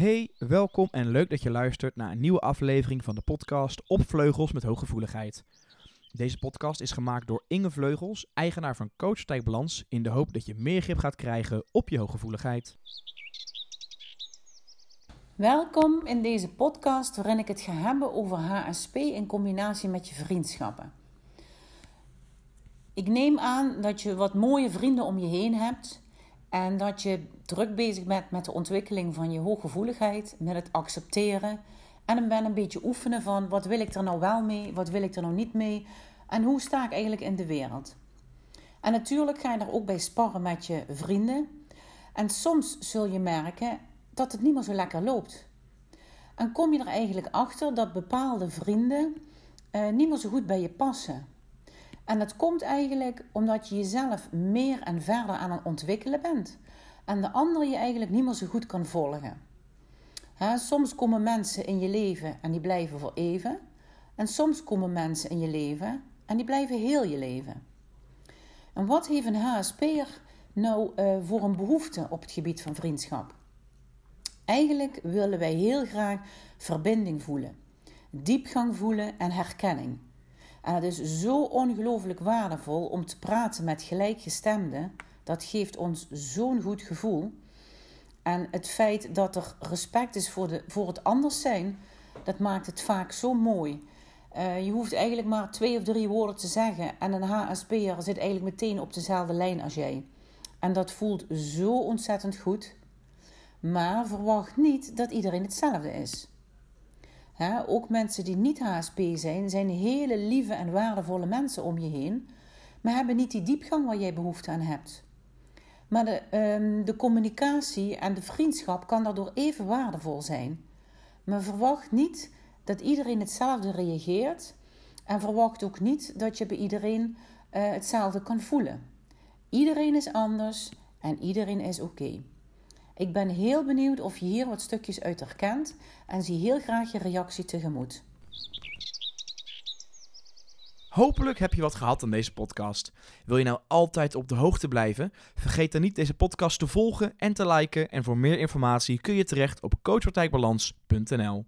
Hey, welkom en leuk dat je luistert naar een nieuwe aflevering van de podcast Op Vleugels met Hooggevoeligheid. Deze podcast is gemaakt door Inge Vleugels, eigenaar van Coach Tijk Balans, in de hoop dat je meer grip gaat krijgen op je hooggevoeligheid. Welkom in deze podcast waarin ik het ga hebben over HSP in combinatie met je vriendschappen. Ik neem aan dat je wat mooie vrienden om je heen hebt en dat je druk bezig bent met de ontwikkeling van je hooggevoeligheid, met het accepteren en ben een beetje oefenen van wat wil ik er nou wel mee, wat wil ik er nou niet mee en hoe sta ik eigenlijk in de wereld. En natuurlijk ga je er ook bij sparren met je vrienden. En soms zul je merken dat het niet meer zo lekker loopt. En kom je er eigenlijk achter dat bepaalde vrienden eh, niet meer zo goed bij je passen. En dat komt eigenlijk omdat je jezelf meer en verder aan het ontwikkelen bent. En de ander je eigenlijk niet meer zo goed kan volgen. soms komen mensen in je leven en die blijven voor even. En soms komen mensen in je leven en die blijven heel je leven. En wat heeft een HSP'er nou uh, voor een behoefte op het gebied van vriendschap? Eigenlijk willen wij heel graag verbinding voelen, diepgang voelen en herkenning. En het is zo ongelooflijk waardevol om te praten met gelijkgestemden. Dat geeft ons zo'n goed gevoel. En het feit dat er respect is voor, de, voor het anders zijn, dat maakt het vaak zo mooi. Uh, je hoeft eigenlijk maar twee of drie woorden te zeggen en een HSP'er zit eigenlijk meteen op dezelfde lijn als jij. En dat voelt zo ontzettend goed. Maar verwacht niet dat iedereen hetzelfde is. Ook mensen die niet HSP zijn, zijn hele lieve en waardevolle mensen om je heen, maar hebben niet die diepgang waar jij behoefte aan hebt. Maar de, um, de communicatie en de vriendschap kan daardoor even waardevol zijn. Maar verwacht niet dat iedereen hetzelfde reageert en verwacht ook niet dat je bij iedereen uh, hetzelfde kan voelen. Iedereen is anders en iedereen is oké. Ik ben heel benieuwd of je hier wat stukjes uit herkent en zie heel graag je reactie tegemoet. Hopelijk heb je wat gehad aan deze podcast. Wil je nou altijd op de hoogte blijven? Vergeet dan niet deze podcast te volgen en te liken. En voor meer informatie kun je terecht op coachpartijbalans.nl.